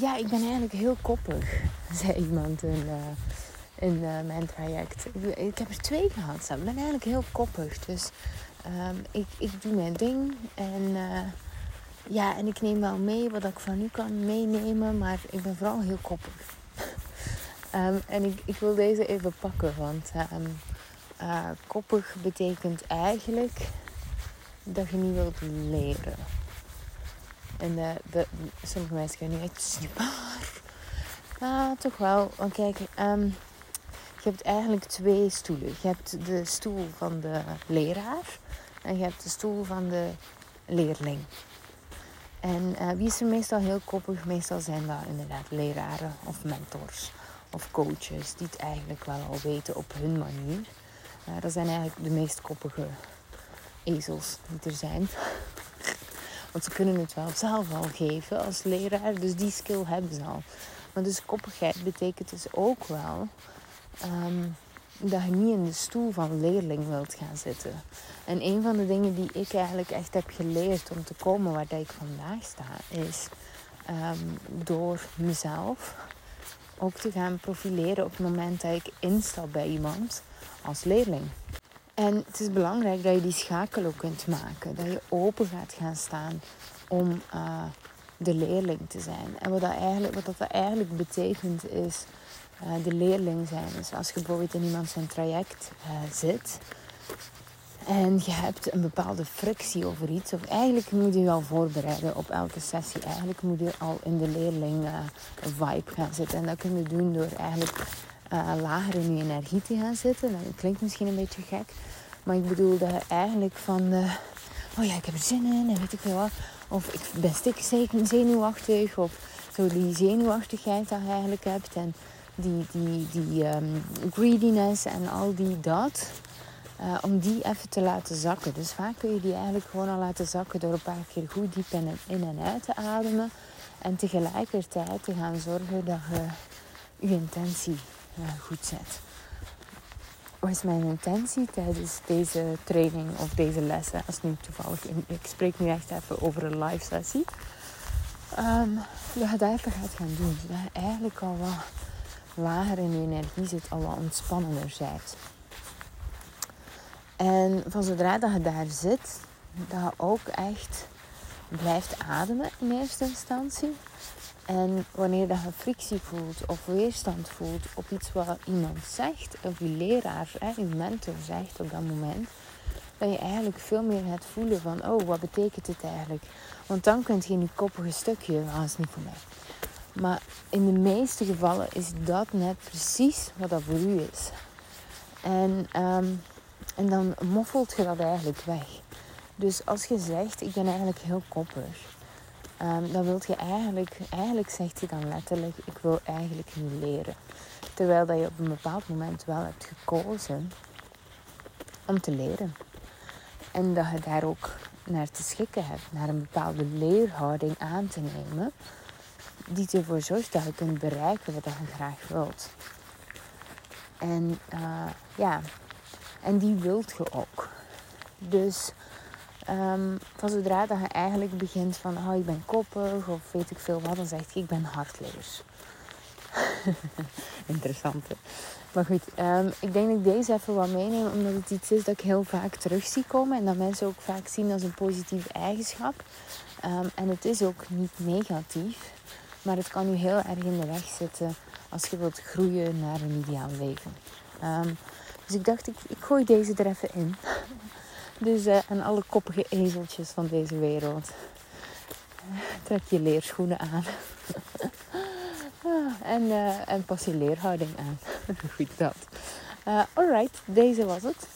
ja, ik ben eigenlijk heel koppig, zei iemand in, in uh, mijn traject. Ik, heb er twee gehad. Ik ben eigenlijk heel koppig. Dus um, ik, ik doe mijn ding. En uh, ja, en ik neem wel mee wat ik van u kan meenemen. Maar ik ben vooral heel koppig. um, en ik, ik wil deze even pakken. Want um, koppig betekent eigenlijk dat je niet wilt leren. En de, de, sommige mensen kunnen is niet waar. Ah, toch wel. Want kijk, um, je hebt eigenlijk twee stoelen. Je hebt de stoel van de leraar en je hebt de stoel van de leerling. En uh, wie is er meestal heel koppig? Meestal zijn dat inderdaad leraren of mentors of coaches die het eigenlijk wel al weten op hun manier. Uh, dat zijn eigenlijk de meest koppige ezels die er zijn. Want ze kunnen het wel zelf al geven als leraar. Dus die skill hebben ze al. Maar dus koppigheid betekent dus ook wel um, dat je niet in de stoel van leerling wilt gaan zitten. En een van de dingen die ik eigenlijk echt heb geleerd om te komen waar ik vandaag sta, is um, door mezelf ook te gaan profileren op het moment dat ik instap bij iemand als leerling. En het is belangrijk dat je die schakel ook kunt maken. Dat je open gaat gaan staan om uh, de leerling te zijn. En wat dat eigenlijk, wat dat eigenlijk betekent is uh, de leerling zijn. Dus als je bijvoorbeeld in iemand zijn traject uh, zit en je hebt een bepaalde frictie over iets, of eigenlijk moet je je al voorbereiden op elke sessie. Eigenlijk moet je al in de leerling vibe gaan zitten. En dat kun je doen door eigenlijk uh, lager in je energie te gaan zitten. Dat klinkt misschien een beetje gek. Maar ik bedoel dat eigenlijk van... Uh, oh ja, ik heb er zin in en weet ik veel wat. Of ik ben stik zenuwachtig. Of zo die zenuwachtigheid dat je eigenlijk hebt. En die, die, die um, greediness en al die dat. Uh, om die even te laten zakken. Dus vaak kun je die eigenlijk gewoon al laten zakken door een paar keer goed diep in en uit te ademen. En tegelijkertijd te gaan zorgen dat je je intentie goed zet. Wat is mijn intentie tijdens deze training of deze lessen? Als nu toevallig, ik spreek nu echt even over een live sessie. Dat je daar even gaat gaan doen. Dat je eigenlijk al wat lager in je energie zit, al wat ontspannender bent. En van zodra dat je daar zit, dat je ook echt blijft ademen in eerste instantie. En wanneer je frictie voelt of weerstand voelt op iets wat iemand zegt, of je leraar, je mentor zegt op dat moment, dat je eigenlijk veel meer gaat voelen van, oh, wat betekent het eigenlijk? Want dan kun je in je koppige stukje, dat is niet voor mij. Maar in de meeste gevallen is dat net precies wat dat voor u is. En, um, en dan moffelt je dat eigenlijk weg. Dus als je zegt, ik ben eigenlijk heel koppig Um, dan wil je eigenlijk, eigenlijk zegt je dan letterlijk, ik wil eigenlijk niet leren. Terwijl dat je op een bepaald moment wel hebt gekozen om te leren. En dat je daar ook naar te schikken hebt, naar een bepaalde leerhouding aan te nemen, die ervoor zorgt dat je kunt bereiken wat je graag wilt. En uh, ja, en die wilt je ook. Dus Um, van zodra dat je eigenlijk begint van, oh ik ben koppig of weet ik veel wat, dan zeg je ik ben hartleers. Interessant hè? Maar goed, um, ik denk dat ik deze even wat meeneem, omdat het iets is dat ik heel vaak terug zie komen en dat mensen ook vaak zien als een positieve eigenschap. Um, en het is ook niet negatief, maar het kan u heel erg in de weg zitten als je wilt groeien naar een ideaal leven. dus ik dacht, ik, ik gooi deze er even in. Dus uh, aan alle koppige ezeltjes van deze wereld. Trek je leerschoenen aan. Ah, en, uh, en pas je leerhouding aan. Goed dat. Uh, alright, deze was het.